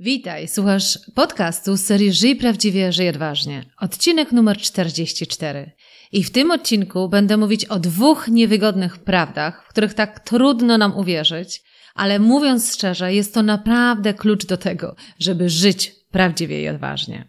Witaj, słuchasz podcastu z serii Żyj Prawdziwie, Żyj Odważnie. Odcinek numer 44. I w tym odcinku będę mówić o dwóch niewygodnych prawdach, w których tak trudno nam uwierzyć, ale mówiąc szczerze, jest to naprawdę klucz do tego, żeby żyć prawdziwie i odważnie.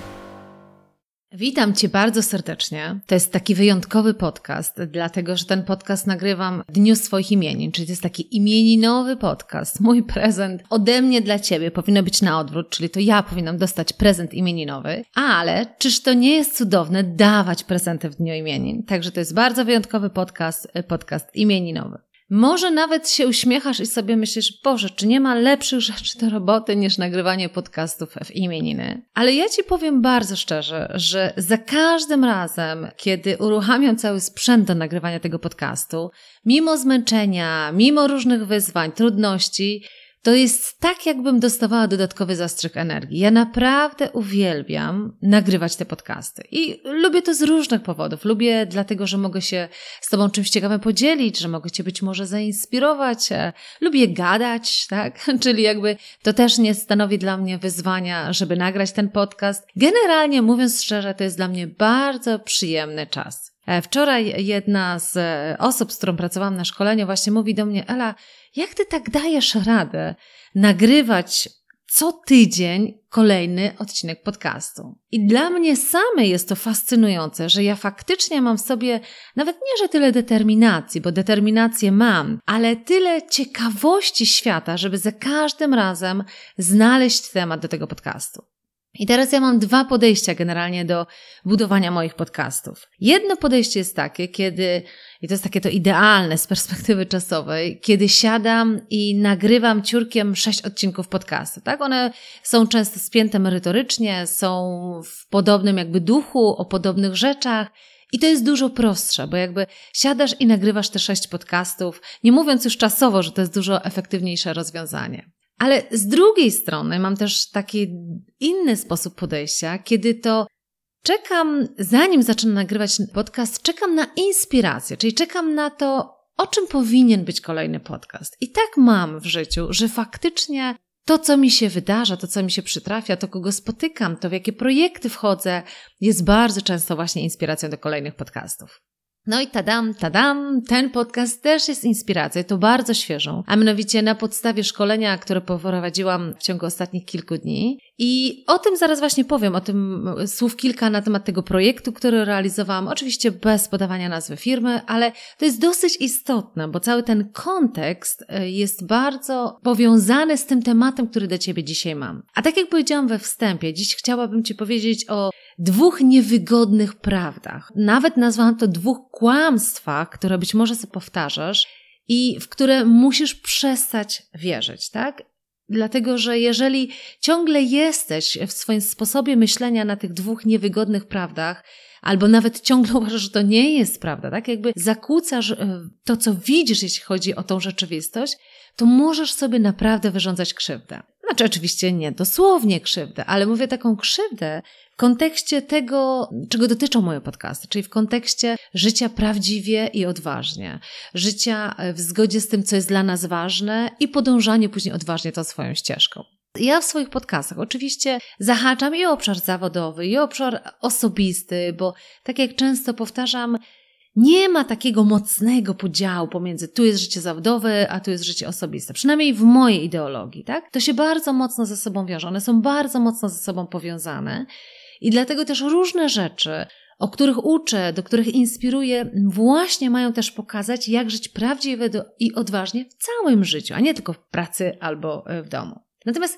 Witam Cię bardzo serdecznie. To jest taki wyjątkowy podcast, dlatego że ten podcast nagrywam w dniu swoich imienin, czyli to jest taki imieninowy podcast. Mój prezent ode mnie dla Ciebie powinno być na odwrót, czyli to ja powinnam dostać prezent imieninowy, ale czyż to nie jest cudowne dawać prezenty w dniu imienin? Także to jest bardzo wyjątkowy podcast, podcast imieninowy. Może nawet się uśmiechasz i sobie myślisz, Boże, czy nie ma lepszych rzeczy do roboty niż nagrywanie podcastów w imieniny? Ale ja Ci powiem bardzo szczerze, że za każdym razem, kiedy uruchamiam cały sprzęt do nagrywania tego podcastu, mimo zmęczenia, mimo różnych wyzwań, trudności, to jest tak, jakbym dostawała dodatkowy zastrzyk energii. Ja naprawdę uwielbiam nagrywać te podcasty i lubię to z różnych powodów. Lubię dlatego, że mogę się z Tobą czymś ciekawym podzielić, że mogę Cię być może zainspirować. E, lubię gadać, tak? Czyli jakby to też nie stanowi dla mnie wyzwania, żeby nagrać ten podcast. Generalnie mówiąc szczerze, to jest dla mnie bardzo przyjemny czas. E, wczoraj jedna z e, osób, z którą pracowałam na szkoleniu, właśnie mówi do mnie: Ela, jak ty tak dajesz radę nagrywać co tydzień kolejny odcinek podcastu. I dla mnie samej jest to fascynujące, że ja faktycznie mam w sobie nawet nie, że tyle determinacji, bo determinację mam, ale tyle ciekawości świata, żeby za każdym razem znaleźć temat do tego podcastu. I teraz ja mam dwa podejścia generalnie do budowania moich podcastów. Jedno podejście jest takie, kiedy, i to jest takie to idealne z perspektywy czasowej, kiedy siadam i nagrywam ciurkiem sześć odcinków podcastu, tak? One są często spięte merytorycznie, są w podobnym jakby duchu, o podobnych rzeczach, i to jest dużo prostsze, bo jakby siadasz i nagrywasz te sześć podcastów, nie mówiąc już czasowo, że to jest dużo efektywniejsze rozwiązanie. Ale z drugiej strony mam też taki inny sposób podejścia, kiedy to czekam, zanim zacznę nagrywać podcast, czekam na inspirację, czyli czekam na to, o czym powinien być kolejny podcast. I tak mam w życiu, że faktycznie to, co mi się wydarza, to, co mi się przytrafia, to, kogo spotykam, to, w jakie projekty wchodzę, jest bardzo często właśnie inspiracją do kolejnych podcastów. No i tadam, tadam, ten podcast też jest inspiracją, to bardzo świeżą, a mianowicie na podstawie szkolenia, które poprowadziłam w ciągu ostatnich kilku dni. I o tym zaraz właśnie powiem, o tym słów kilka na temat tego projektu, który realizowałam, oczywiście bez podawania nazwy firmy, ale to jest dosyć istotne, bo cały ten kontekst e, jest bardzo powiązany z tym tematem, który do Ciebie dzisiaj mam. A tak jak powiedziałam we wstępie, dziś chciałabym Ci powiedzieć o dwóch niewygodnych prawdach. Nawet nazwałam to dwóch kłamstwach, które być może sobie powtarzasz i w które musisz przestać wierzyć, tak? Dlatego, że jeżeli ciągle jesteś w swoim sposobie myślenia na tych dwóch niewygodnych prawdach, albo nawet ciągle uważasz, że to nie jest prawda, tak? Jakby zakłócasz e, to, co widzisz, jeśli chodzi o tą rzeczywistość, to możesz sobie naprawdę wyrządzać krzywdę. Znaczy, oczywiście nie dosłownie krzywdę, ale mówię taką krzywdę w kontekście tego, czego dotyczą moje podcasty, czyli w kontekście życia prawdziwie i odważnie, życia w zgodzie z tym, co jest dla nas ważne i podążanie później odważnie tą swoją ścieżką. Ja w swoich podcastach oczywiście zahaczam i obszar zawodowy, i obszar osobisty, bo tak jak często powtarzam, nie ma takiego mocnego podziału pomiędzy tu jest życie zawodowe, a tu jest życie osobiste. Przynajmniej w mojej ideologii, tak? To się bardzo mocno ze sobą wiąże. One są bardzo mocno ze sobą powiązane. I dlatego też różne rzeczy, o których uczę, do których inspiruję, właśnie mają też pokazać, jak żyć prawdziwie i odważnie w całym życiu, a nie tylko w pracy albo e, w domu. Natomiast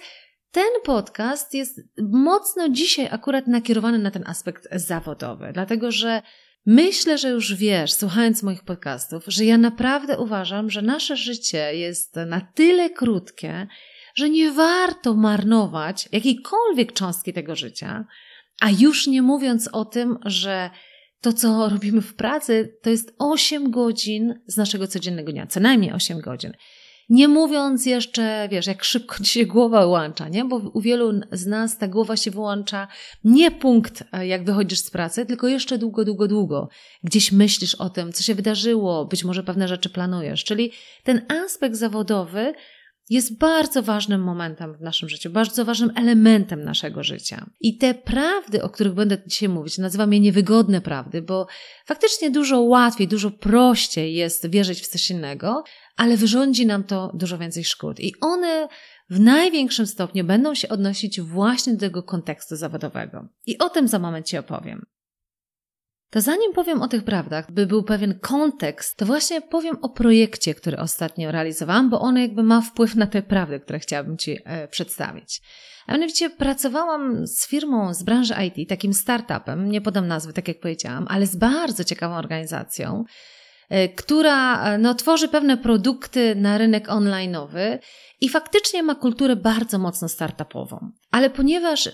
ten podcast jest mocno dzisiaj akurat nakierowany na ten aspekt zawodowy, dlatego że myślę, że już wiesz, słuchając moich podcastów, że ja naprawdę uważam, że nasze życie jest na tyle krótkie, że nie warto marnować jakiejkolwiek cząstki tego życia, a już nie mówiąc o tym, że to, co robimy w pracy, to jest 8 godzin z naszego codziennego dnia, co najmniej 8 godzin. Nie mówiąc jeszcze, wiesz, jak szybko ci się głowa wyłącza, nie? Bo u wielu z nas ta głowa się wyłącza nie punkt, e, jak wychodzisz z pracy, tylko jeszcze długo, długo, długo. Gdzieś myślisz o tym, co się wydarzyło, być może pewne rzeczy planujesz. Czyli ten aspekt zawodowy jest bardzo ważnym momentem w naszym życiu, bardzo ważnym elementem naszego życia. I te prawdy, o których będę dzisiaj mówić, nazywam je niewygodne prawdy, bo faktycznie dużo łatwiej, dużo prościej jest wierzyć w coś innego, ale wyrządzi nam to dużo więcej szkód. I one w największym stopniu będą się odnosić właśnie do tego kontekstu zawodowego. I o tym za moment Ci opowiem. To zanim powiem o tych prawdach, by był pewien kontekst, to właśnie powiem o projekcie, który ostatnio realizowałam, bo on jakby ma wpływ na te prawdy, które chciałabym Ci e, przedstawić. A mianowicie pracowałam z firmą z branży IT, takim startupem, nie podam nazwy, tak jak powiedziałam, ale z bardzo ciekawą organizacją, która e, no, tworzy pewne produkty na rynek online'owy i faktycznie ma kulturę bardzo mocno startupową. Ale ponieważ y,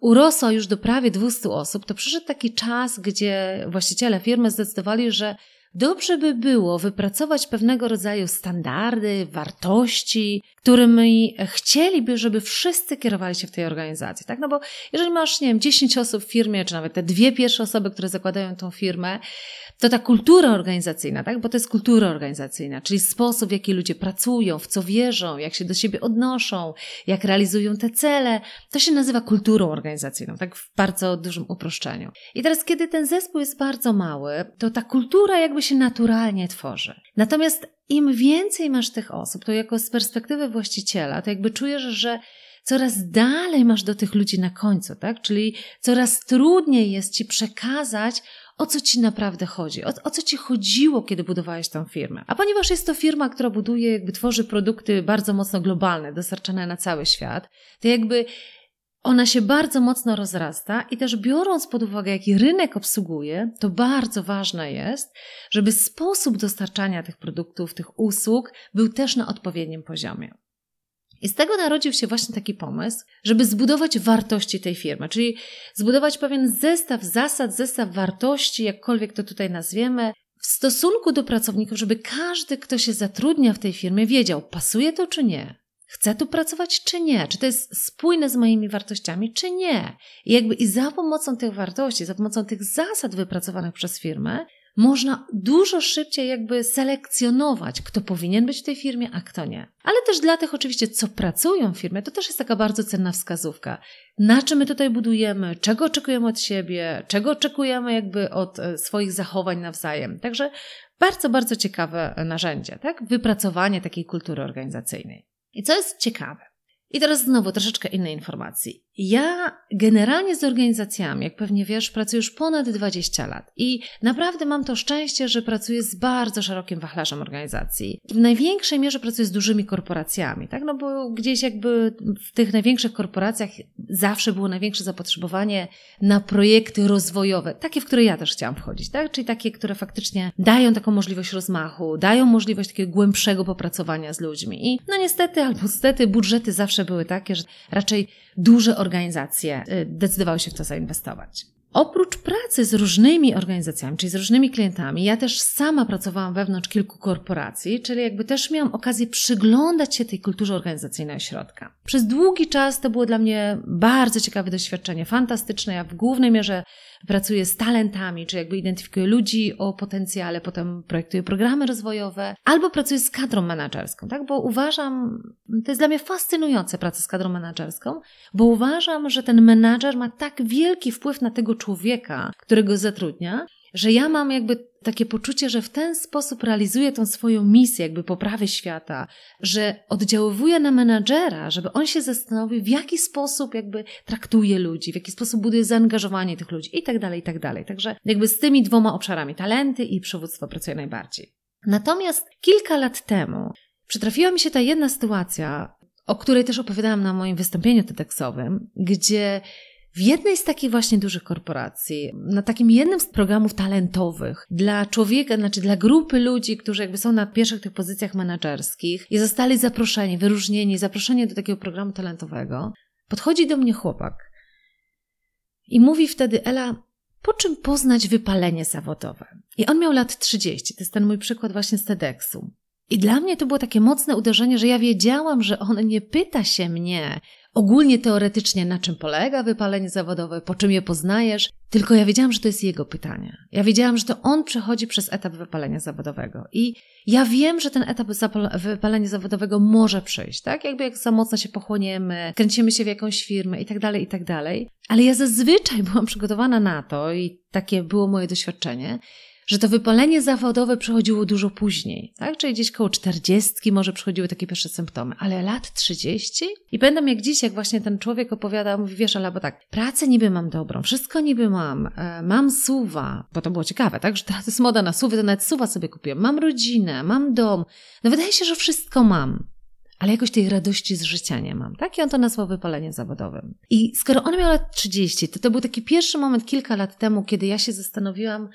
urosła już do prawie 200 osób, to przyszedł taki czas, gdzie właściciele firmy zdecydowali, że Dobrze by było wypracować pewnego rodzaju standardy, wartości, którymi chcieliby, żeby wszyscy kierowali się w tej organizacji, tak? No bo jeżeli masz, nie wiem, 10 osób w firmie, czy nawet te dwie pierwsze osoby, które zakładają tą firmę, to ta kultura organizacyjna, tak? Bo to jest kultura organizacyjna, czyli sposób, w jaki ludzie pracują, w co wierzą, jak się do siebie odnoszą, jak realizują te cele, to się nazywa kulturą organizacyjną, tak? W bardzo dużym uproszczeniu. I teraz, kiedy ten zespół jest bardzo mały, to ta kultura jakby się naturalnie tworzy. Natomiast im więcej masz tych osób, to jako z perspektywy właściciela, to jakby czujesz, że coraz dalej masz do tych ludzi na końcu, tak? Czyli coraz trudniej jest ci przekazać, o co ci naprawdę chodzi, o, o, co ci chodziło, kiedy budowałeś tę firmę. A ponieważ jest to firma, która buduje, jakby tworzy produkty bardzo mocno globalne, dostarczane na cały świat, to jakby ona się bardzo mocno rozrasta i też biorąc pod uwagę, jaki rynek obsługuje, to bardzo ważne jest, żeby sposób dostarczania tych produktów, tych usług był też na odpowiednim poziomie. I z tego narodził się właśnie taki pomysł, żeby zbudować wartości tej firmy, czyli zbudować pewien zestaw zasad, zestaw wartości, jakkolwiek to tutaj nazwiemy, w stosunku do pracowników, żeby każdy, kto się zatrudnia w tej firmie, wiedział, pasuje to czy nie, Chcę tu pracować, czy nie? Czy to jest spójne z moimi wartościami, czy nie? I jakby i za pomocą tych wartości, za pomocą tych zasad wypracowanych przez firmę, można dużo szybciej jakby selekcjonować, kto powinien być w tej firmie, a kto nie. Ale też dla tych oczywiście, co pracują w firmie, to też jest taka bardzo cenna wskazówka. Na czym my tutaj budujemy, czego oczekujemy od siebie, czego oczekujemy jakby od e, swoich zachowań nawzajem. Także bardzo, bardzo ciekawe narzędzie, tak? Wypracowanie takiej kultury organizacyjnej. I co jest ciekawe, i teraz znowu troszeczkę innej informacji. Ja generalnie z organizacjami, jak pewnie wiesz, pracuję już ponad 20 lat i naprawdę mam to szczęście, że pracuję z bardzo szerokim wachlarzem organizacji. W największej mierze pracuję z dużymi korporacjami, tak? No bo gdzieś jakby w tych największych korporacjach zawsze było największe zapotrzebowanie na projekty rozwojowe, takie, w które ja też chciałam wchodzić, tak? Czyli takie, które faktycznie dają taką możliwość rozmachu, dają możliwość takiego głębszego popracowania z ludźmi. I no niestety albo niestety budżety zawsze były takie, że raczej duże organizacje y, decydowały się w to zainwestować. Oprócz pracy z różnymi organizacjami, czyli z różnymi klientami, ja też sama pracowałam wewnątrz kilku korporacji, czyli jakby też miałam okazję przyglądać się tej kulturze organizacyjnej ośrodka. Przez długi czas to było dla mnie bardzo ciekawe doświadczenie, fantastyczne. Ja w głównej mierze pracuję z talentami, czy jakby identyfikuję ludzi o potencjale, potem projektuję programy rozwojowe, albo pracuję z kadrą menedżerską, tak? Bo uważam, to jest dla mnie fascynujące praca z kadrą menedżerską, bo uważam, że ten menadżer ma tak wielki wpływ na tego człowieka, którego zatrudnia, że ja mam jakby takie poczucie, że w ten sposób realizuję tą swoją misję, jakby poprawy świata, że oddziaływuję na menadżera, żeby on się zastanowił, w jaki sposób jakby traktuje ludzi, w jaki sposób buduje zaangażowanie tych ludzi i tak dalej, i tak dalej. Także jakby z tymi dwoma obszarami, talenty i przywództwo pracuję najbardziej. Natomiast kilka lat temu przytrafiła mi się ta jedna sytuacja, o której też opowiadałam na moim wystąpieniu TEDxowym, gdzie w jednej z takich właśnie dużych korporacji, na takim jednym z programów talentowych dla człowieka, znaczy dla grupy ludzi, którzy jakby są na pierwszych tych pozycjach menedżerskich i zostali zaproszeni, wyróżnieni, zaproszeni do takiego programu talentowego, podchodzi do mnie chłopak i mówi wtedy Ela, po czym poznać wypalenie zawodowe? I on miał lat 30, to jest ten mój przykład właśnie z TEDxu. I dla mnie to było takie mocne uderzenie, że ja wiedziałam, że on nie pyta się mnie ogólnie teoretycznie, na czym polega wypalenie zawodowe, po czym je poznajesz, tylko ja wiedziałam, że to jest jego pytanie. Ja wiedziałam, że to on przechodzi przez etap wypalenia zawodowego. I ja wiem, że ten etap wypalenia zawodowego może przyjść, tak? Jakby jak za mocno się pochłoniemy, kręcimy się w jakąś firmę i tak dalej, i tak dalej. Ale ja zazwyczaj byłam przygotowana na to i takie było moje doświadczenie, że to wypalenie zawodowe przychodziło dużo później, tak? Czyli gdzieś koło czterdziestki może przychodziły takie pierwsze symptomy, ale lat trzydzieści? I pamiętam jak dziś, jak właśnie ten człowiek opowiada, mówi, wiesz, ale bo tak, pracę niby mam dobrą, wszystko niby mam, e, mam suwa, bo to było ciekawe, tak? Że teraz jest moda na suwy, to nawet suwa sobie kupiłem, mam rodzinę, mam dom, no wydaje się, że wszystko mam. Ale jakoś tej radości z życia nie mam, tak? I on to nazwał wypaleniem zawodowym. I skoro on miał lat 30, to to był taki pierwszy moment kilka lat temu, kiedy ja się zastanowiłam,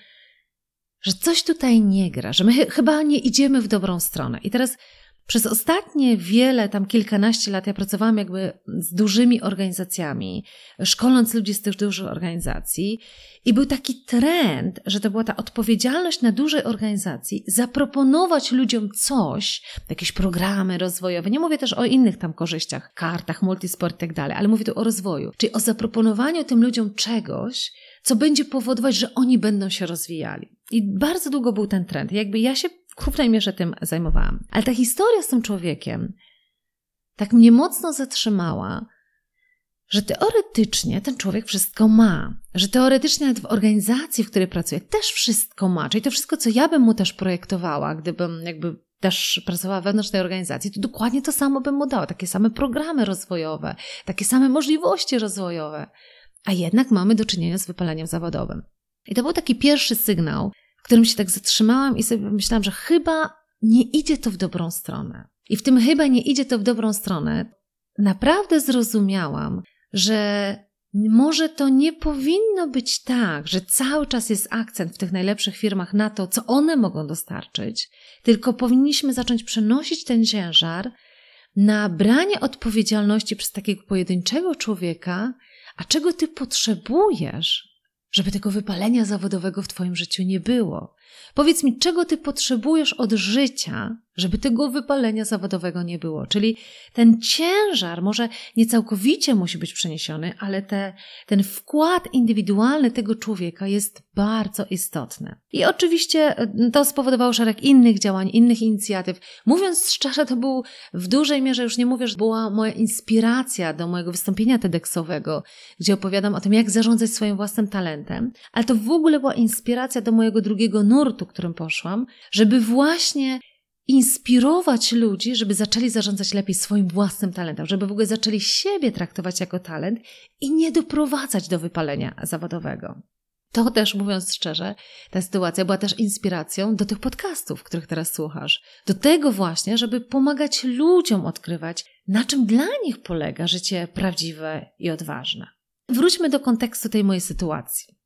że coś tutaj nie gra, że my ch chyba nie idziemy w dobrą stronę. I teraz przez ostatnie wiele, tam kilkanaście lat, ja pracowałam jakby z dużymi organizacjami, szkoląc ludzi z tych dużych organizacji, i był taki trend, że to była ta odpowiedzialność na dużej organizacji, zaproponować ludziom coś, jakieś programy rozwojowe. Nie mówię też o innych tam korzyściach, kartach, multisport i tak dalej, ale mówię tu o rozwoju, czyli o zaproponowaniu tym ludziom czegoś, co będzie powodować, że oni będą się rozwijali. I bardzo długo był ten trend. Jakby ja się w głównej mierze tym zajmowałam. Ale ta historia z tym człowiekiem tak mnie mocno zatrzymała, że teoretycznie ten człowiek wszystko ma, że teoretycznie nawet w organizacji, w której pracuje, też wszystko ma. Czyli to wszystko, co ja bym mu też projektowała, gdybym jakby też pracowała wewnątrz tej organizacji, to dokładnie to samo bym mu dała. Takie same programy rozwojowe, takie same możliwości rozwojowe. A jednak mamy do czynienia z wypaleniem zawodowym. I to był taki pierwszy sygnał, którym się tak zatrzymałam i sobie myślałam, że chyba nie idzie to w dobrą stronę. I w tym chyba nie idzie to w dobrą stronę, naprawdę zrozumiałam, że może to nie powinno być tak, że cały czas jest akcent w tych najlepszych firmach na to, co one mogą dostarczyć, tylko powinniśmy zacząć przenosić ten ciężar na branie odpowiedzialności przez takiego pojedynczego człowieka, a czego ty potrzebujesz, żeby tego wypalenia zawodowego w Twoim życiu nie było. Powiedz mi, czego Ty potrzebujesz od życia, żeby tego wypalenia zawodowego nie było. Czyli ten ciężar może nie całkowicie musi być przeniesiony, ale te, ten wkład indywidualny tego człowieka jest bardzo istotny. I oczywiście e, to spowodowało szereg innych działań, innych inicjatyw. Mówiąc szczerze, to był w dużej mierze, już nie mówię, że była moja inspiracja do mojego wystąpienia TEDxowego, gdzie opowiadam o tym, jak zarządzać swoim własnym talentem, ale to w ogóle była inspiracja do mojego drugiego nurtu, którym poszłam, żeby właśnie inspirować ludzi, żeby zaczęli zarządzać lepiej swoim własnym talentem, żeby w ogóle zaczęli siebie traktować jako talent i nie doprowadzać do wypalenia zawodowego. To też, mówiąc szczerze, ta sytuacja była też inspiracją do tych podcastów, których teraz słuchasz. Do tego właśnie, żeby pomagać ludziom odkrywać, na czym dla nich polega życie prawdziwe i odważne. Wróćmy do kontekstu tej mojej sytuacji.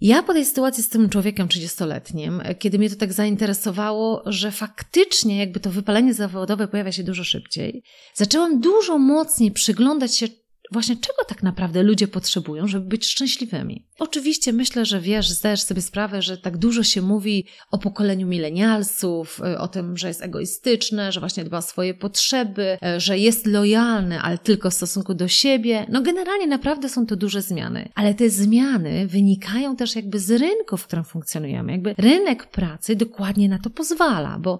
Ja po tej sytuacji z tym człowiekiem 30-letnim, kiedy mnie to tak zainteresowało, że faktycznie jakby to wypalenie zawodowe pojawia się dużo szybciej, zaczęłam dużo mocniej przyglądać się właśnie czego tak naprawdę ludzie potrzebują, żeby być szczęśliwymi. Oczywiście myślę, że wiesz, zdajesz sobie sprawę, że tak dużo się mówi o pokoleniu milenialsów, y, o tym, że jest egoistyczne, że właśnie dba o swoje potrzeby, y, że jest lojalny, ale tylko w stosunku do siebie. No generalnie naprawdę są to duże zmiany, ale te zmiany wynikają też jakby z rynku, w którym funkcjonujemy. Jakby rynek pracy dokładnie na to pozwala, bo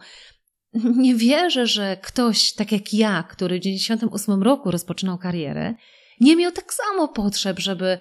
nie wierzę, że ktoś tak jak ja, który w 98 roku rozpoczynał karierę, nie miał tak samo potrzeb, żeby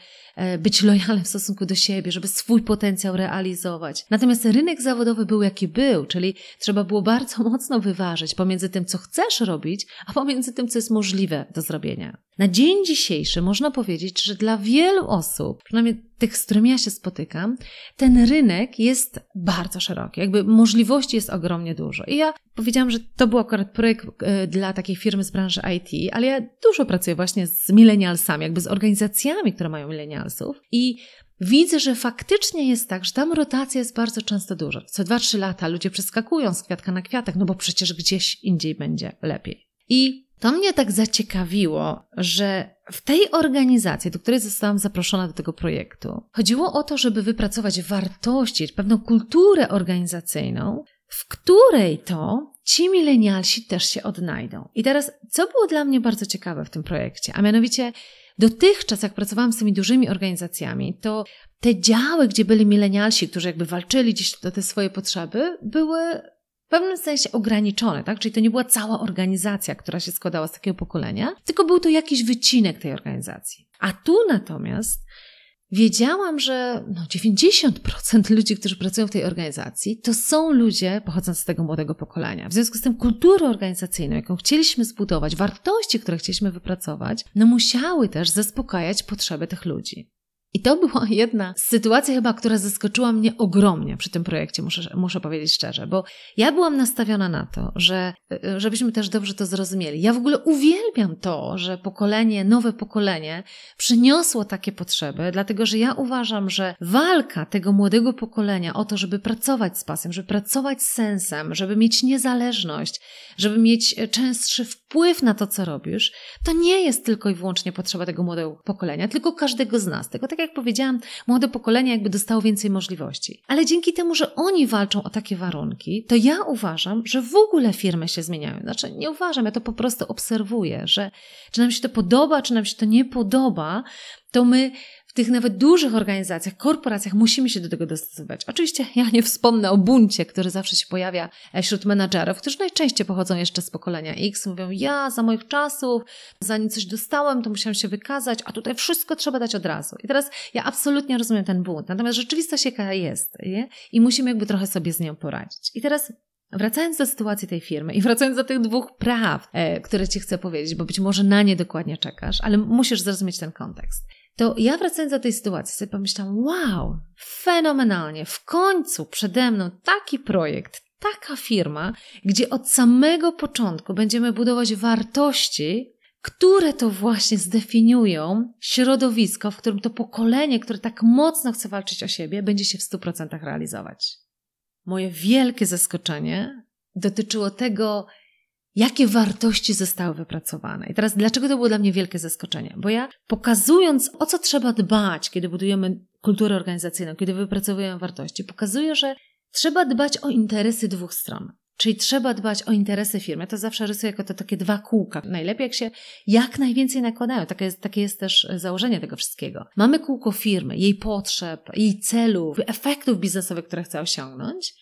być lojalny w stosunku do siebie, żeby swój potencjał realizować. Natomiast rynek zawodowy był jaki był, czyli trzeba było bardzo mocno wyważyć pomiędzy tym, co chcesz robić, a pomiędzy tym, co jest możliwe do zrobienia. Na dzień dzisiejszy można powiedzieć, że dla wielu osób, przynajmniej tych, z którymi ja się spotykam, ten rynek jest bardzo szeroki. Jakby możliwości jest ogromnie dużo. I ja powiedziałam, że to był akurat projekt e, dla takiej firmy z branży IT, ale ja dużo pracuję właśnie z milenialsami, jakby z organizacjami, które mają milenialsów. I widzę, że faktycznie jest tak, że tam rotacja jest bardzo często duża. Co 2-3 lata ludzie przeskakują z kwiatka na kwiatek, no bo przecież gdzieś indziej będzie lepiej. I to mnie tak zaciekawiło, że w tej organizacji, do której zostałam zaproszona do tego projektu, chodziło o to, żeby wypracować wartości, pewną kulturę organizacyjną, w której to ci milenialsi też się odnajdą. I teraz, co było dla mnie bardzo ciekawe w tym projekcie, a mianowicie dotychczas, jak pracowałam z tymi dużymi organizacjami, to te działy, gdzie byli milenialsi, którzy jakby walczyli gdzieś o te swoje potrzeby, były w pewnym sensie ograniczone, tak? Czyli to nie była cała organizacja, która się składała z takiego pokolenia, tylko był to jakiś wycinek tej organizacji. A tu natomiast wiedziałam, że no 90% ludzi, którzy pracują w tej organizacji, to są ludzie pochodzący z tego młodego pokolenia. W związku z tym kulturę organizacyjną, jaką chcieliśmy zbudować, wartości, które chcieliśmy wypracować, no musiały też zaspokajać potrzeby tych ludzi. I to była jedna sytuacja chyba, która zaskoczyła mnie ogromnie przy tym projekcie, muszę, muszę powiedzieć szczerze, bo ja byłam nastawiona na to, że żebyśmy też dobrze to zrozumieli. Ja w ogóle uwielbiam to, że pokolenie, nowe pokolenie przyniosło takie potrzeby, dlatego że ja uważam, że walka tego młodego pokolenia o to, żeby pracować z pasją, żeby pracować z sensem, żeby mieć niezależność, żeby mieć częstszy wpływ na to, co robisz, to nie jest tylko i wyłącznie potrzeba tego młodego pokolenia, tylko każdego z nas. Tylko tak jak powiedziałam, młode pokolenie jakby dostało więcej możliwości. Ale dzięki temu, że oni walczą o takie warunki, to ja uważam, że w ogóle firmy się zmieniają. Znaczy, nie uważam, ja to po prostu obserwuję, że czy nam się to podoba, czy nam się to nie podoba, to my tych nawet dużych organizacjach, korporacjach musimy się do tego dostosować. Oczywiście ja nie wspomnę o buncie, który zawsze się pojawia e, wśród menadżerów, którzy najczęściej pochodzą jeszcze z pokolenia X. Mówią, ja za moich czasów, zanim coś dostałem, to musiałam się wykazać, a tutaj wszystko trzeba dać od razu. I teraz ja absolutnie rozumiem ten bunt. Natomiast rzeczywistość jaka jest nie? i musimy jakby trochę sobie z nią poradzić. I teraz Wracając do sytuacji tej firmy i wracając do tych dwóch praw, e, które Ci chcę powiedzieć, bo być może na nie dokładnie czekasz, ale musisz zrozumieć ten kontekst to ja wracając do tej sytuacji sobie pomyślałam, wow, fenomenalnie, w końcu przede mną taki projekt, taka firma, gdzie od samego początku będziemy budować wartości, które to właśnie zdefiniują środowisko, w którym to pokolenie, które tak mocno chce walczyć o siebie, będzie się w 100% realizować. Moje wielkie zaskoczenie dotyczyło tego, jakie wartości zostały wypracowane. I teraz, dlaczego to było dla mnie wielkie zaskoczenie? Bo ja pokazując, o co trzeba dbać, kiedy budujemy kulturę organizacyjną, kiedy wypracowujemy wartości, pokazuję, że trzeba dbać o interesy dwóch stron. Czyli trzeba dbać o interesy firmy. To zawsze rysuję jako to takie dwa kółka. Najlepiej jak się jak najwięcej nakładają. Takie jest, takie jest też założenie tego wszystkiego. Mamy kółko firmy, jej potrzeb, jej celów, efektów biznesowych, które chce osiągnąć.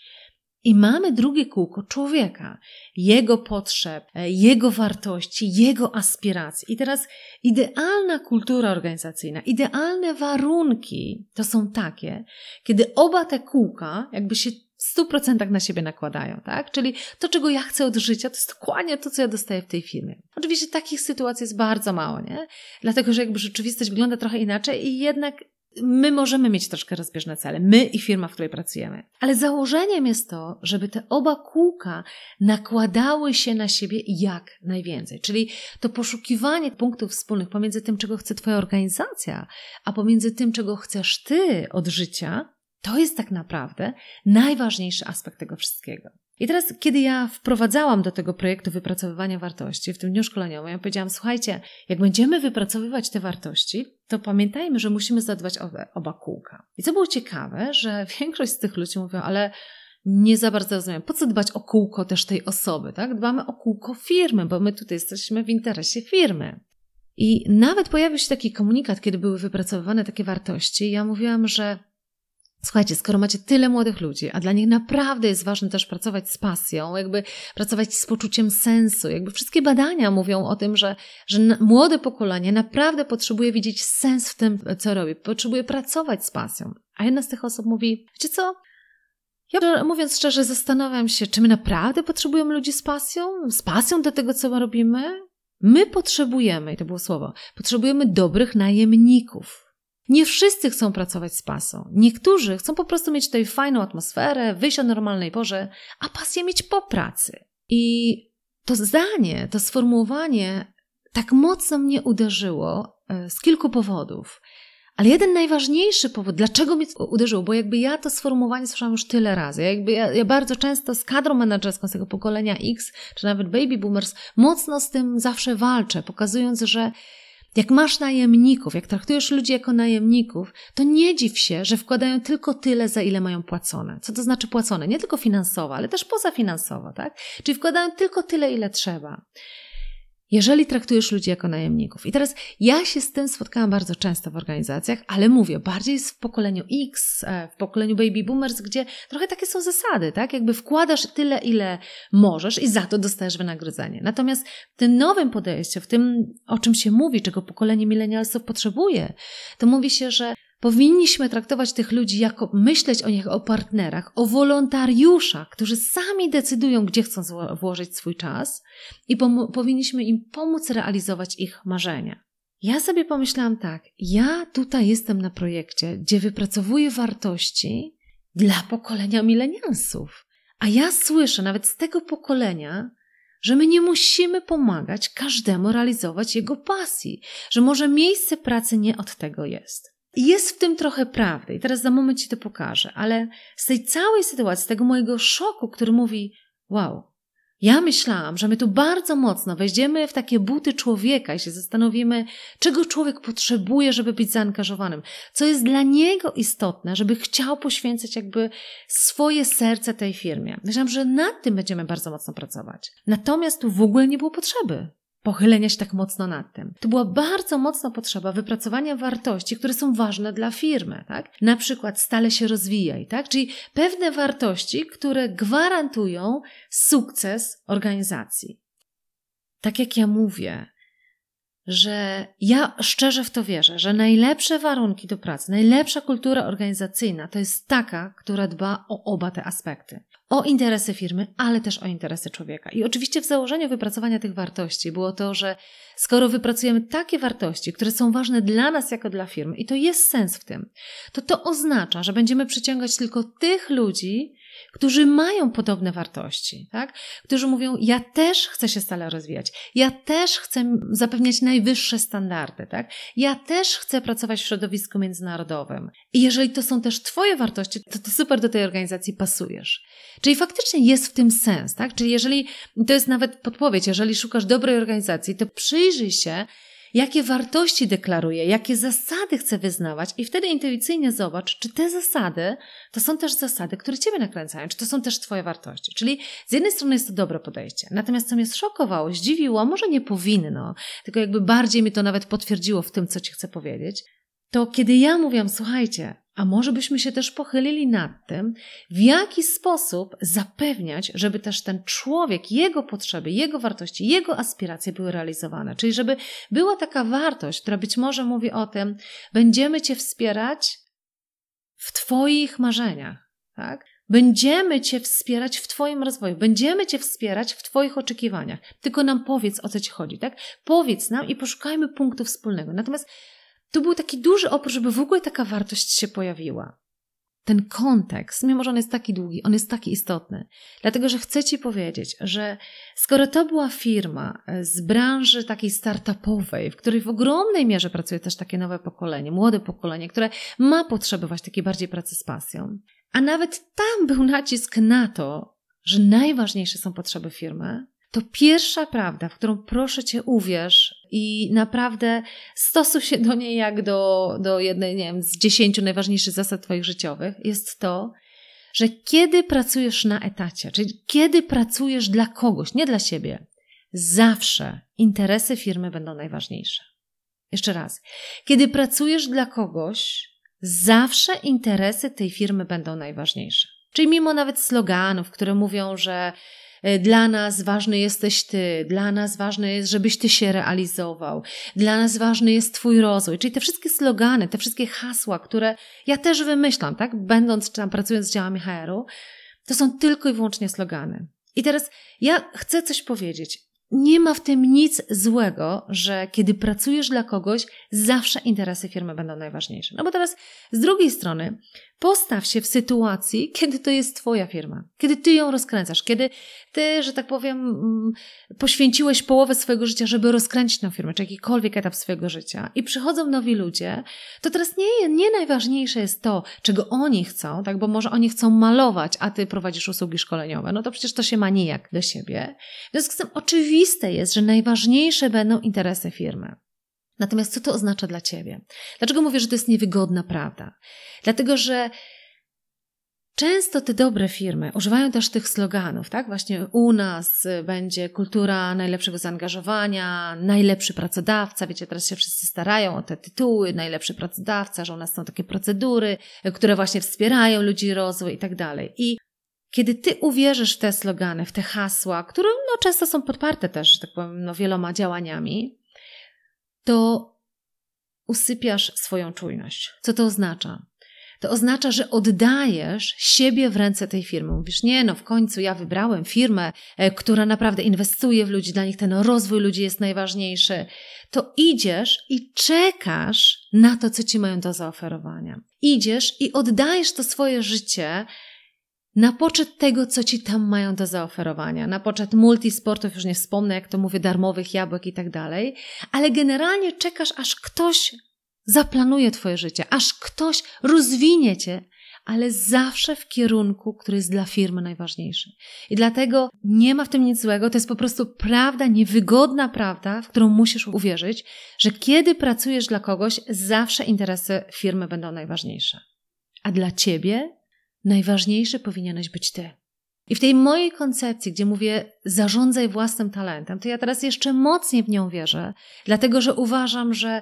I mamy drugie kółko człowieka, jego potrzeb, jego wartości, jego aspiracji. I teraz idealna kultura organizacyjna, idealne warunki to są takie, kiedy oba te kółka jakby się w 100% na siebie nakładają, tak? Czyli to, czego ja chcę od życia, to jest dokładnie to, co ja dostaję w tej firmie. Oczywiście takich sytuacji jest bardzo mało, nie? Dlatego, że jakby rzeczywistość wygląda trochę inaczej i jednak my możemy mieć troszkę rozbieżne cele, my i firma, w której pracujemy. Ale założeniem jest to, żeby te oba kółka nakładały się na siebie jak najwięcej. Czyli to poszukiwanie punktów wspólnych pomiędzy tym, czego chce Twoja organizacja, a pomiędzy tym, czego chcesz Ty od życia, to jest tak naprawdę najważniejszy aspekt tego wszystkiego. I teraz, kiedy ja wprowadzałam do tego projektu wypracowywania wartości w tym dniu szkoleniowym, ja powiedziałam: Słuchajcie, jak będziemy wypracowywać te wartości, to pamiętajmy, że musimy zadbać o oba kółka. I co było ciekawe, że większość z tych ludzi mówią, ale nie za bardzo rozumiem, po co dbać o kółko też tej osoby, tak? Dbamy o kółko firmy, bo my tutaj jesteśmy w interesie firmy. I nawet pojawił się taki komunikat, kiedy były wypracowywane takie wartości. Ja mówiłam, że Słuchajcie, skoro macie tyle młodych ludzi, a dla nich naprawdę jest ważne też pracować z pasją, jakby pracować z poczuciem sensu, jakby wszystkie badania mówią o tym, że, że młode pokolenie naprawdę potrzebuje widzieć sens w tym, co robi, potrzebuje pracować z pasją. A jedna z tych osób mówi, wiecie co, ja mówiąc szczerze, zastanawiam się, czy my naprawdę potrzebujemy ludzi z pasją? Z pasją do tego, co robimy? My potrzebujemy, i to było słowo, potrzebujemy dobrych najemników. Nie wszyscy chcą pracować z pasą. Niektórzy chcą po prostu mieć tutaj fajną atmosferę, wyjść o normalnej porze, a pasję mieć po pracy. I to zdanie, to sformułowanie tak mocno mnie uderzyło e, z kilku powodów. Ale jeden najważniejszy powód, dlaczego mnie uderzyło, bo jakby ja to sformułowanie słyszałam już tyle razy. Ja jakby ja, ja, bardzo często z kadrą menedżerską z tego pokolenia X, czy nawet baby boomers, mocno z tym zawsze walczę, pokazując, że jak masz najemników, jak traktujesz ludzi jako najemników, to nie dziw się, że wkładają tylko tyle, za ile mają płacone. Co to znaczy płacone? Nie tylko finansowo, ale też pozafinansowo, tak? Czyli wkładają tylko tyle, ile trzeba jeżeli traktujesz ludzi jako najemników. I teraz ja się z tym spotkałam bardzo często w organizacjach, ale mówię, bardziej w pokoleniu X, e, w pokoleniu baby boomers, gdzie trochę takie są zasady, tak? Jakby wkładasz tyle, ile możesz i za to dostajesz wynagrodzenie. Natomiast w tym nowym podejściu, w tym, o czym się mówi, czego pokolenie milenialsów potrzebuje, to mówi się, że Powinniśmy traktować tych ludzi jako, myśleć o nich o partnerach, o wolontariuszach, którzy sami decydują, gdzie chcą włożyć swój czas i powinniśmy im pomóc realizować ich marzenia. Ja sobie pomyślałam tak, ja tutaj jestem na projekcie, gdzie wypracowuję wartości dla pokolenia milenialsów. A ja słyszę nawet z tego pokolenia, że my nie musimy pomagać każdemu realizować jego pasji, że może miejsce pracy nie od tego jest. Jest w tym trochę prawdy i teraz za moment Ci to pokażę, ale z tej całej sytuacji, tego mojego szoku, który mówi, wow, ja myślałam, że my tu bardzo mocno wejdziemy w takie buty człowieka i się zastanowimy, czego człowiek potrzebuje, żeby być zaangażowanym, co jest dla niego istotne, żeby chciał poświęcać jakby swoje serce tej firmie. Myślałam, że nad tym będziemy bardzo mocno pracować. Natomiast tu w ogóle nie było potrzeby pochylenia się tak mocno nad tym. To była bardzo mocna potrzeba wypracowania wartości, które są ważne dla firmy, tak? Na przykład stale się rozwijaj, tak? Czyli pewne wartości, które gwarantują sukces organizacji. Tak jak ja mówię, że ja szczerze w to wierzę, że najlepsze warunki do pracy, najlepsza kultura organizacyjna to jest taka, która dba o oba te aspekty o interesy firmy, ale też o interesy człowieka. I oczywiście w założeniu wypracowania tych wartości było to, że skoro wypracujemy takie wartości, które są ważne dla nas jako dla firmy, i to jest sens w tym, to to oznacza, że będziemy przyciągać tylko tych ludzi, którzy mają podobne wartości, tak? którzy mówią: Ja też chcę się stale rozwijać, ja też chcę zapewniać najwyższe standardy, tak? ja też chcę pracować w środowisku międzynarodowym. I jeżeli to są też Twoje wartości, to Ty super do tej organizacji pasujesz. Czyli faktycznie jest w tym sens, tak? Czyli jeżeli to jest nawet podpowiedź, jeżeli szukasz dobrej organizacji, to przyjrzyj się, jakie wartości deklaruje, jakie zasady chce wyznawać, i wtedy intuicyjnie zobacz, czy te zasady to są też zasady, które Ciebie nakręcają, czy to są też Twoje wartości. Czyli z jednej strony jest to dobre podejście, natomiast co mnie zszokowało, zdziwiło, może nie powinno, tylko jakby bardziej mi to nawet potwierdziło w tym, co Ci chcę powiedzieć, to kiedy ja mówiłam, słuchajcie, a może byśmy się też pochylili nad tym, w jaki sposób zapewniać, żeby też ten człowiek, jego potrzeby, jego wartości, jego aspiracje były realizowane. Czyli żeby była taka wartość, która być może mówi o tym, będziemy Cię wspierać w Twoich marzeniach, tak? Będziemy Cię wspierać w Twoim rozwoju, będziemy Cię wspierać w Twoich oczekiwaniach. Tylko nam powiedz, o co Ci chodzi, tak? Powiedz nam i poszukajmy punktu wspólnego. Natomiast tu był taki duży opór, żeby w ogóle taka wartość się pojawiła. Ten kontekst, mimo że on jest taki długi, on jest taki istotny. Dlatego, że chcę Ci powiedzieć, że skoro to była firma e, z branży takiej startupowej, w której w ogromnej mierze pracuje też takie nowe pokolenie, młode pokolenie, które ma potrzeby właśnie takiej bardziej pracy z pasją, a nawet tam był nacisk na to, że najważniejsze są potrzeby firmy, to pierwsza prawda, w którą proszę Cię uwierz i naprawdę stosuj się do niej jak do, do jednej, nie wiem, z dziesięciu najważniejszych zasad Twoich życiowych, jest to, że kiedy pracujesz na etacie, czyli kiedy pracujesz dla kogoś, nie dla siebie, zawsze interesy firmy będą najważniejsze. Jeszcze raz. Kiedy pracujesz dla kogoś, zawsze interesy tej firmy będą najważniejsze. Czyli mimo nawet sloganów, które mówią, że dla nas ważny jesteś ty, dla nas ważne jest, żebyś ty się realizował, dla nas ważny jest twój rozwój. Czyli te wszystkie slogany, te wszystkie hasła, które ja też wymyślam, tak, będąc czy tam pracując z działami HR-u, to są tylko i wyłącznie slogany. I teraz ja chcę coś powiedzieć. Nie ma w tym nic złego, że kiedy pracujesz dla kogoś, zawsze interesy firmy będą najważniejsze. No bo teraz z drugiej strony Postaw się w sytuacji, kiedy to jest Twoja firma, kiedy Ty ją rozkręcasz, kiedy Ty, że tak powiem, mm, poświęciłeś połowę swojego życia, żeby rozkręcić tę firmę, czy jakikolwiek etap swojego życia i przychodzą nowi ludzie, to teraz nie, nie najważniejsze jest to, czego oni chcą, tak, bo może oni chcą malować, a Ty prowadzisz usługi szkoleniowe, no to przecież to się ma nijak do siebie. W związku z tym oczywiste jest, że najważniejsze będą interesy firmy. Natomiast co to oznacza dla ciebie? Dlaczego mówię, że to jest niewygodna prawda? Dlatego, że Często te dobre firmy używają też tych sloganów, tak? Właśnie u nas będzie kultura najlepszego zaangażowania, najlepszy pracodawca. Wiecie, teraz się wszyscy starają o te tytuły, najlepszy pracodawca, że u nas są takie procedury, które właśnie wspierają ludzi rozwój i tak dalej. I kiedy ty uwierzysz w te slogany, w te hasła, które no, często są podparte też, że tak powiem, no, wieloma działaniami, to usypiasz swoją czujność. Co to oznacza? To oznacza, że oddajesz siebie w ręce tej firmy. Mówisz, nie, no w końcu ja wybrałem firmę, e, która naprawdę inwestuje w ludzi, dla nich ten rozwój ludzi jest najważniejszy. To idziesz i czekasz na to, co ci mają do zaoferowania. Idziesz i oddajesz to swoje życie na poczet tego, co ci tam mają do zaoferowania, na poczet multisportów, już nie wspomnę, jak to mówię, darmowych jabłek i tak dalej, ale generalnie czekasz, aż ktoś zaplanuje twoje życie, aż ktoś rozwinie cię, ale zawsze w kierunku, który jest dla firmy najważniejszy. I dlatego nie ma w tym nic złego, to jest po prostu prawda, niewygodna prawda, w którą musisz uwierzyć, że kiedy pracujesz dla kogoś, zawsze interesy firmy będą najważniejsze. A dla ciebie najważniejszy powinieneś być ty. I w tej mojej koncepcji, gdzie mówię zarządzaj własnym talentem, to ja teraz jeszcze mocniej w nią wierzę, dlatego że uważam, że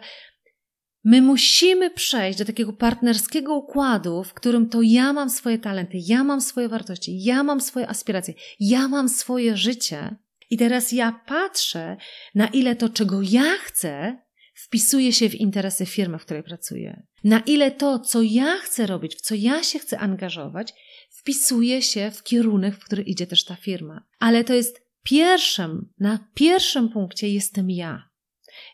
my musimy przejść do takiego partnerskiego układu, w którym to ja mam swoje talenty, ja mam swoje wartości, ja mam swoje aspiracje, ja mam swoje życie. I teraz ja patrzę, na ile to, czego ja chcę, wpisuje się w interesy firmy, w której pracuję. Na ile to, co ja chcę robić, w co ja się chcę angażować, wpisuje się w kierunek, w który idzie też ta firma. Ale to jest pierwszym, na pierwszym punkcie jestem ja.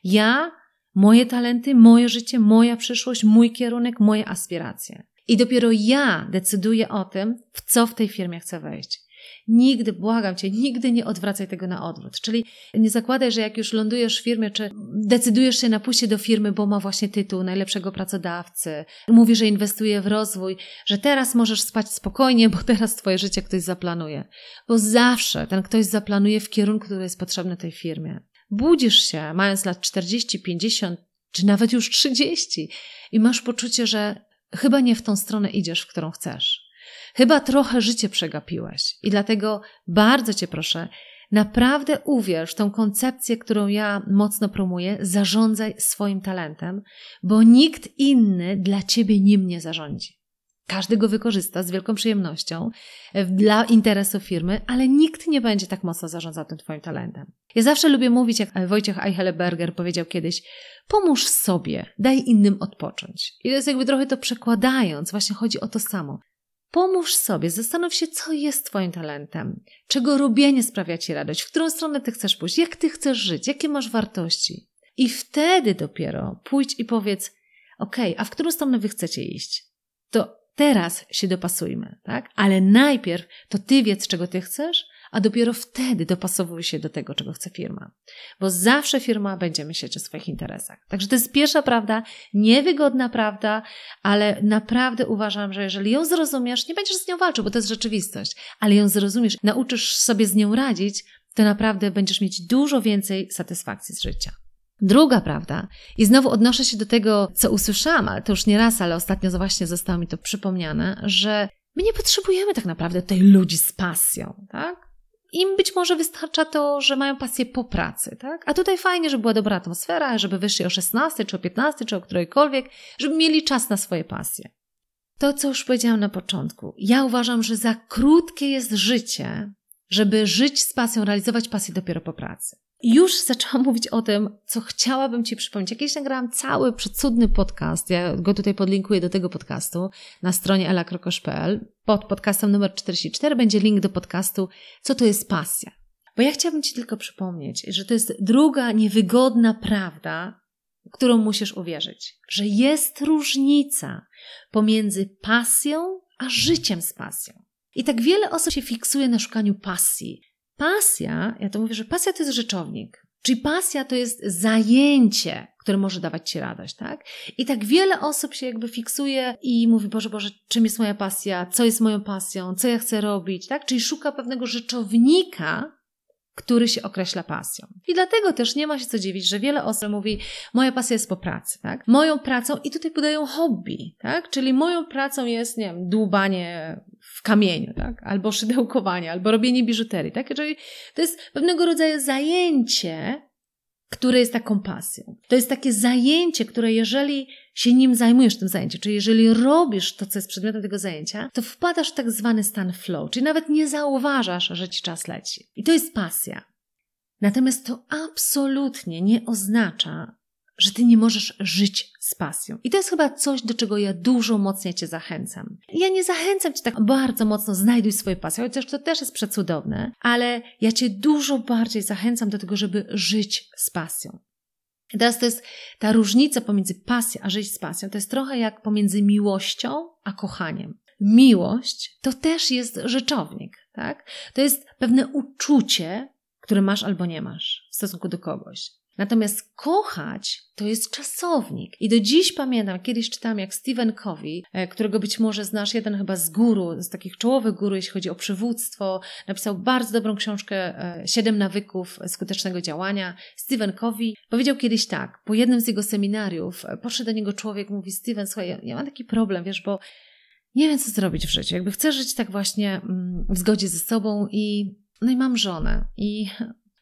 Ja, moje talenty, moje życie, moja przyszłość, mój kierunek, moje aspiracje. I dopiero ja decyduję o tym, w co w tej firmie chcę wejść. Nigdy, błagam cię, nigdy nie odwracaj tego na odwrót. Czyli nie zakładaj, że jak już lądujesz w firmie, czy decydujesz się na pójście do firmy, bo ma właśnie tytuł najlepszego pracodawcy, mówi, że inwestuje w rozwój, że teraz możesz spać spokojnie, bo teraz twoje życie ktoś zaplanuje. Bo zawsze ten ktoś zaplanuje w kierunku, który jest potrzebny tej firmie. Budzisz się, mając lat 40, 50, czy nawet już 30 i masz poczucie, że chyba nie w tą stronę idziesz, w którą chcesz. Chyba trochę życie przegapiłeś i dlatego bardzo Cię proszę, naprawdę uwierz w tą koncepcję, którą ja mocno promuję, zarządzaj swoim talentem, bo nikt inny dla Ciebie nim nie zarządzi. Każdy go wykorzysta z wielką przyjemnością e, dla interesu firmy, ale nikt nie będzie tak mocno zarządzał tym Twoim talentem. Ja zawsze lubię mówić, jak Wojciech Eichelberger powiedział kiedyś, pomóż sobie, daj innym odpocząć. I to jest jakby trochę to przekładając, właśnie chodzi o to samo. Pomóż sobie, zastanów się, co jest Twoim talentem, czego robienie sprawia Ci radość, w którą stronę Ty chcesz pójść, jak Ty chcesz żyć, jakie masz wartości. I wtedy dopiero pójdź i powiedz, ok, a w którą stronę Wy chcecie iść? To teraz się dopasujmy, tak? Ale najpierw to Ty wiedz, czego Ty chcesz, a dopiero wtedy dopasowuj się do tego, czego chce firma. Bo zawsze firma będzie myśleć o swoich interesach. Także to jest pierwsza prawda, niewygodna prawda, ale naprawdę uważam, że jeżeli ją zrozumiesz, nie będziesz z nią walczył, bo to jest rzeczywistość, ale ją zrozumiesz, nauczysz sobie z nią radzić, to naprawdę będziesz mieć dużo więcej satysfakcji z życia. Druga prawda, i znowu odnoszę się do tego, co usłyszałam, ale to już nie raz, ale ostatnio właśnie zostało mi to przypomniane, że my nie potrzebujemy tak naprawdę tej ludzi z pasją, tak? Im być może wystarcza to, że mają pasję po pracy, tak? A tutaj fajnie, żeby była dobra atmosfera, żeby wyszli o 16, czy o 15, czy o którejkolwiek, żeby mieli czas na swoje pasje. To, co już powiedziałam na początku, ja uważam, że za krótkie jest życie, żeby żyć z pasją, realizować pasję dopiero po pracy. Już zaczęłam mówić o tym, co chciałabym Ci przypomnieć. Jakieś nagrałam cały przecudny podcast, ja go tutaj podlinkuję do tego podcastu na stronie elakrokosz.pl. Pod podcastem numer 44 będzie link do podcastu Co to jest pasja? Bo ja chciałabym Ci tylko przypomnieć, że to jest druga niewygodna prawda, którą musisz uwierzyć, że jest różnica pomiędzy pasją a życiem z pasją. I tak wiele osób się fiksuje na szukaniu pasji. Pasja, ja to mówię, że pasja to jest rzeczownik. Czyli pasja to jest zajęcie, które może dawać ci radość, tak? I tak wiele osób się jakby fiksuje i mówi, Boże, Boże, czym jest moja pasja, co jest moją pasją, co ja chcę robić, tak? Czyli szuka pewnego rzeczownika, który się określa pasją. I dlatego też nie ma się co dziwić, że wiele osób mówi, moja pasja jest po pracy, tak? Moją pracą, i tutaj podają hobby, tak? Czyli moją pracą jest, nie wiem, dłubanie w kamieniu, tak? Albo szydełkowanie, albo robienie biżuterii, tak? Czyli to jest pewnego rodzaju zajęcie, które jest taką pasją. To jest takie zajęcie, które jeżeli się nim zajmujesz, tym zajęciem, czyli jeżeli robisz to, co jest przedmiotem tego zajęcia, to wpadasz w tak zwany stan flow, czyli nawet nie zauważasz, że ci czas leci. I to jest pasja. Natomiast to absolutnie nie oznacza, że ty nie możesz żyć z pasją. I to jest chyba coś, do czego ja dużo mocniej cię zachęcam. Ja nie zachęcam cię tak bardzo mocno, znajduj swoje pasje, chociaż to też jest przecudowne, ale ja cię dużo bardziej zachęcam do tego, żeby żyć z pasją. I teraz to jest ta różnica pomiędzy pasją a żyć z pasją. To jest trochę jak pomiędzy miłością a kochaniem. Miłość to też jest rzeczownik, tak? To jest pewne uczucie, które masz albo nie masz w stosunku do kogoś. Natomiast kochać to jest czasownik. I do dziś pamiętam, kiedyś czytałam jak Stephen Covey, e, którego być może znasz, jeden chyba z guru, z takich czołowych guru, jeśli chodzi o przywództwo, napisał bardzo dobrą książkę e, Siedem nawyków skutecznego działania. Stephen Covey powiedział kiedyś tak, po jednym z jego seminariów e, podszedł do niego człowiek, mówi Steven, słuchaj, ja, ja mam taki problem, wiesz, bo nie wiem, co zrobić w życiu. Jakby chcę żyć tak właśnie mm, w zgodzie ze sobą i no i mam żonę i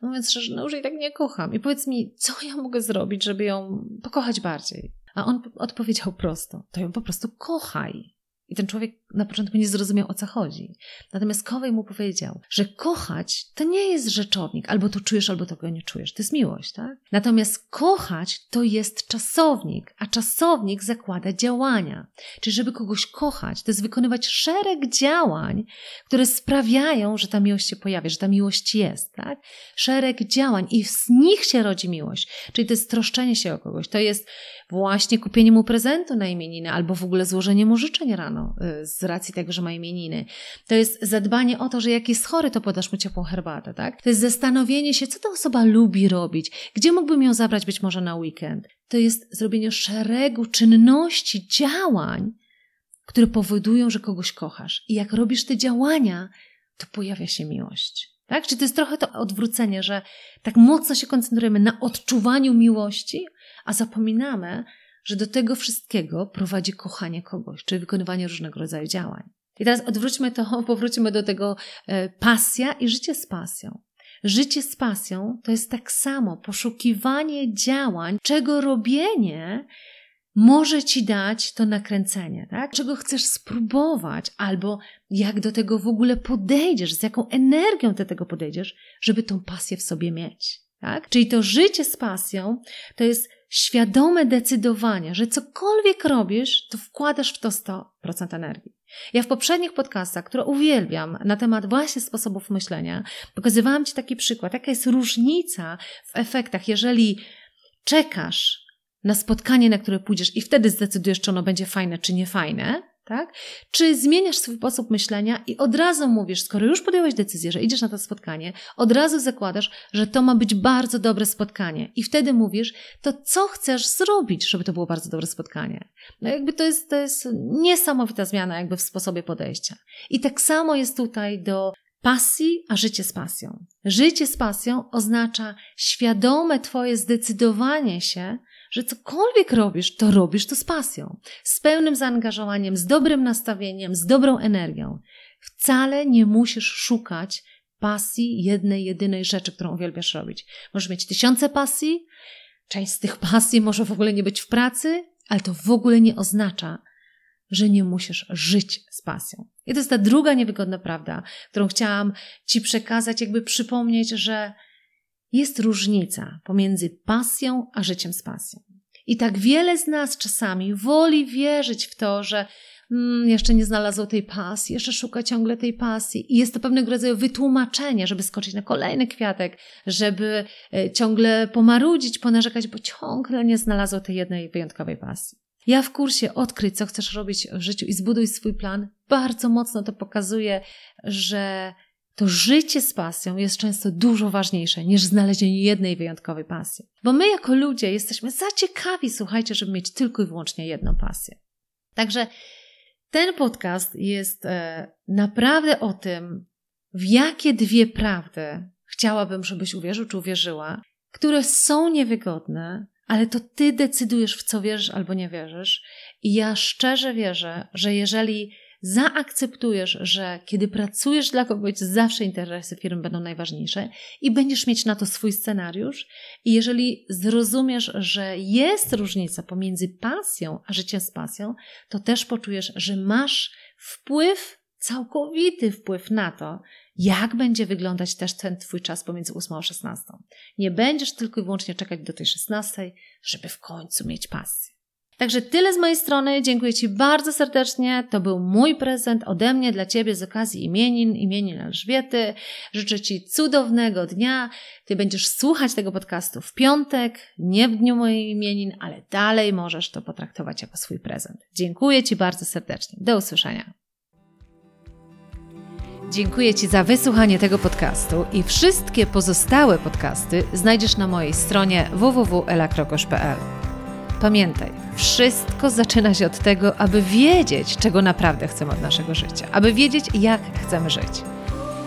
Mówiąc szczerze, no już jej tak nie kocham. I powiedz mi, co ja mogę zrobić, żeby ją pokochać bardziej? A on odpowiedział prosto: to ją po prostu kochaj. I ten człowiek na początku nie zrozumiał o co chodzi. Natomiast Kowej mu powiedział, że kochać to nie jest rzeczownik, albo to czujesz, albo tego nie czujesz. To jest miłość, tak? Natomiast kochać to jest czasownik, a czasownik zakłada działania. Czyli żeby kogoś kochać, to jest wykonywać szereg działań, które sprawiają, że ta miłość się pojawia, że ta miłość jest, tak? Szereg działań i z nich się rodzi miłość. Czyli to jest troszczenie się o kogoś, to jest właśnie kupienie mu prezentu na imieniny, albo w ogóle złożenie mu życzeń rano y, z racji tego, że ma imieniny. To jest zadbanie o to, że jak jest chory, to podasz mu ciepłą herbatę, tak? To jest zastanowienie się, co ta osoba lubi robić, gdzie mógłbym ją zabrać być może na weekend. To jest zrobienie szeregu czynności, działań, które powodują, że kogoś kochasz. I jak robisz te działania, to pojawia się miłość. Tak? Czy to jest trochę to odwrócenie, że tak mocno się koncentrujemy na odczuwaniu miłości, a zapominamy, że do tego wszystkiego prowadzi kochanie kogoś, czyli wykonywanie różnego rodzaju działań. I teraz odwróćmy to, powróćmy do tego e, pasja i życie z pasją. Życie z pasją to jest tak samo poszukiwanie działań, czego robienie może ci dać to nakręcenie, tak? Czego chcesz spróbować, albo jak do tego w ogóle podejdziesz, z jaką energią do tego podejdziesz, żeby tą pasję w sobie mieć. Tak? Czyli to życie z pasją to jest świadome decydowanie, że cokolwiek robisz, to wkładasz w to 100% energii. Ja w poprzednich podcastach, które uwielbiam na temat właśnie sposobów myślenia, pokazywałam Ci taki przykład, jaka jest różnica w efektach, jeżeli czekasz na spotkanie, na które pójdziesz i wtedy zdecydujesz, czy ono będzie fajne, czy niefajne, tak? Czy zmieniasz swój sposób myślenia i od razu mówisz, skoro już podjąłeś decyzję, że idziesz na to spotkanie, od razu zakładasz, że to ma być bardzo dobre spotkanie. I wtedy mówisz, to co chcesz zrobić, żeby to było bardzo dobre spotkanie? No jakby to jest, to jest niesamowita zmiana jakby w sposobie podejścia. I tak samo jest tutaj do pasji, a życie z pasją. Życie z pasją oznacza świadome Twoje zdecydowanie się, że cokolwiek robisz, to robisz to z pasją, z pełnym zaangażowaniem, z dobrym nastawieniem, z dobrą energią. Wcale nie musisz szukać pasji, jednej, jedynej rzeczy, którą uwielbiasz robić. Możesz mieć tysiące pasji, część z tych pasji może w ogóle nie być w pracy, ale to w ogóle nie oznacza, że nie musisz żyć z pasją. I to jest ta druga niewygodna prawda, którą chciałam Ci przekazać, jakby przypomnieć, że jest różnica pomiędzy pasją a życiem z pasją. I tak wiele z nas czasami woli wierzyć w to, że mm, jeszcze nie znalazło tej pasji, jeszcze szuka ciągle tej pasji. I jest to pewnego rodzaju wytłumaczenie, żeby skoczyć na kolejny kwiatek, żeby e, ciągle pomarudzić, ponarzekać, bo ciągle nie znalazło tej jednej wyjątkowej pasji. Ja w kursie Odkryj, co chcesz robić w życiu i zbuduj swój plan, bardzo mocno to pokazuje, że to życie z pasją jest często dużo ważniejsze niż znalezienie jednej wyjątkowej pasji. Bo my jako ludzie jesteśmy za ciekawi, słuchajcie, żeby mieć tylko i wyłącznie jedną pasję. Także ten podcast jest e, naprawdę o tym, w jakie dwie prawdy chciałabym, żebyś uwierzył czy uwierzyła, które są niewygodne, ale to ty decydujesz, w co wierzysz albo nie wierzysz. I ja szczerze wierzę, że jeżeli zaakceptujesz, że kiedy pracujesz dla kogoś, zawsze interesy firmy będą najważniejsze i będziesz mieć na to swój scenariusz. I jeżeli zrozumiesz, że jest różnica pomiędzy pasją a życiem z pasją, to też poczujesz, że masz wpływ, całkowity wpływ na to, jak będzie wyglądać też ten Twój czas pomiędzy 8 a 16. Nie będziesz tylko i wyłącznie czekać do tej 16, żeby w końcu mieć pasję. Także tyle z mojej strony. Dziękuję Ci bardzo serdecznie. To był mój prezent ode mnie dla Ciebie z okazji imienin, imienin Elżbiety. Życzę Ci cudownego dnia. Ty będziesz słuchać tego podcastu w piątek, nie w dniu mojej imienin, ale dalej możesz to potraktować jako swój prezent. Dziękuję Ci bardzo serdecznie. Do usłyszenia. Dziękuję Ci za wysłuchanie tego podcastu i wszystkie pozostałe podcasty znajdziesz na mojej stronie www.elakrokosz.pl. Pamiętaj, wszystko zaczyna się od tego, aby wiedzieć, czego naprawdę chcemy od naszego życia, aby wiedzieć, jak chcemy żyć.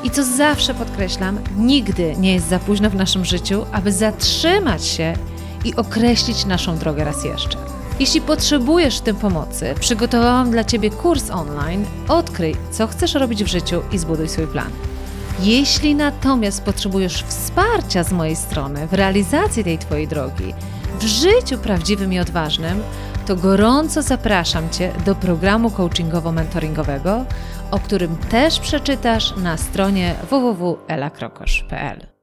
I co zawsze podkreślam, nigdy nie jest za późno w naszym życiu, aby zatrzymać się i określić naszą drogę raz jeszcze. Jeśli potrzebujesz w tym pomocy, przygotowałam dla Ciebie kurs online Odkryj, co chcesz robić w życiu i zbuduj swój plan. Jeśli natomiast potrzebujesz wsparcia z mojej strony w realizacji tej Twojej drogi, w życiu prawdziwym i odważnym, to gorąco zapraszam Cię do programu coachingowo-mentoringowego, o którym też przeczytasz na stronie www.elakrokosz.pl.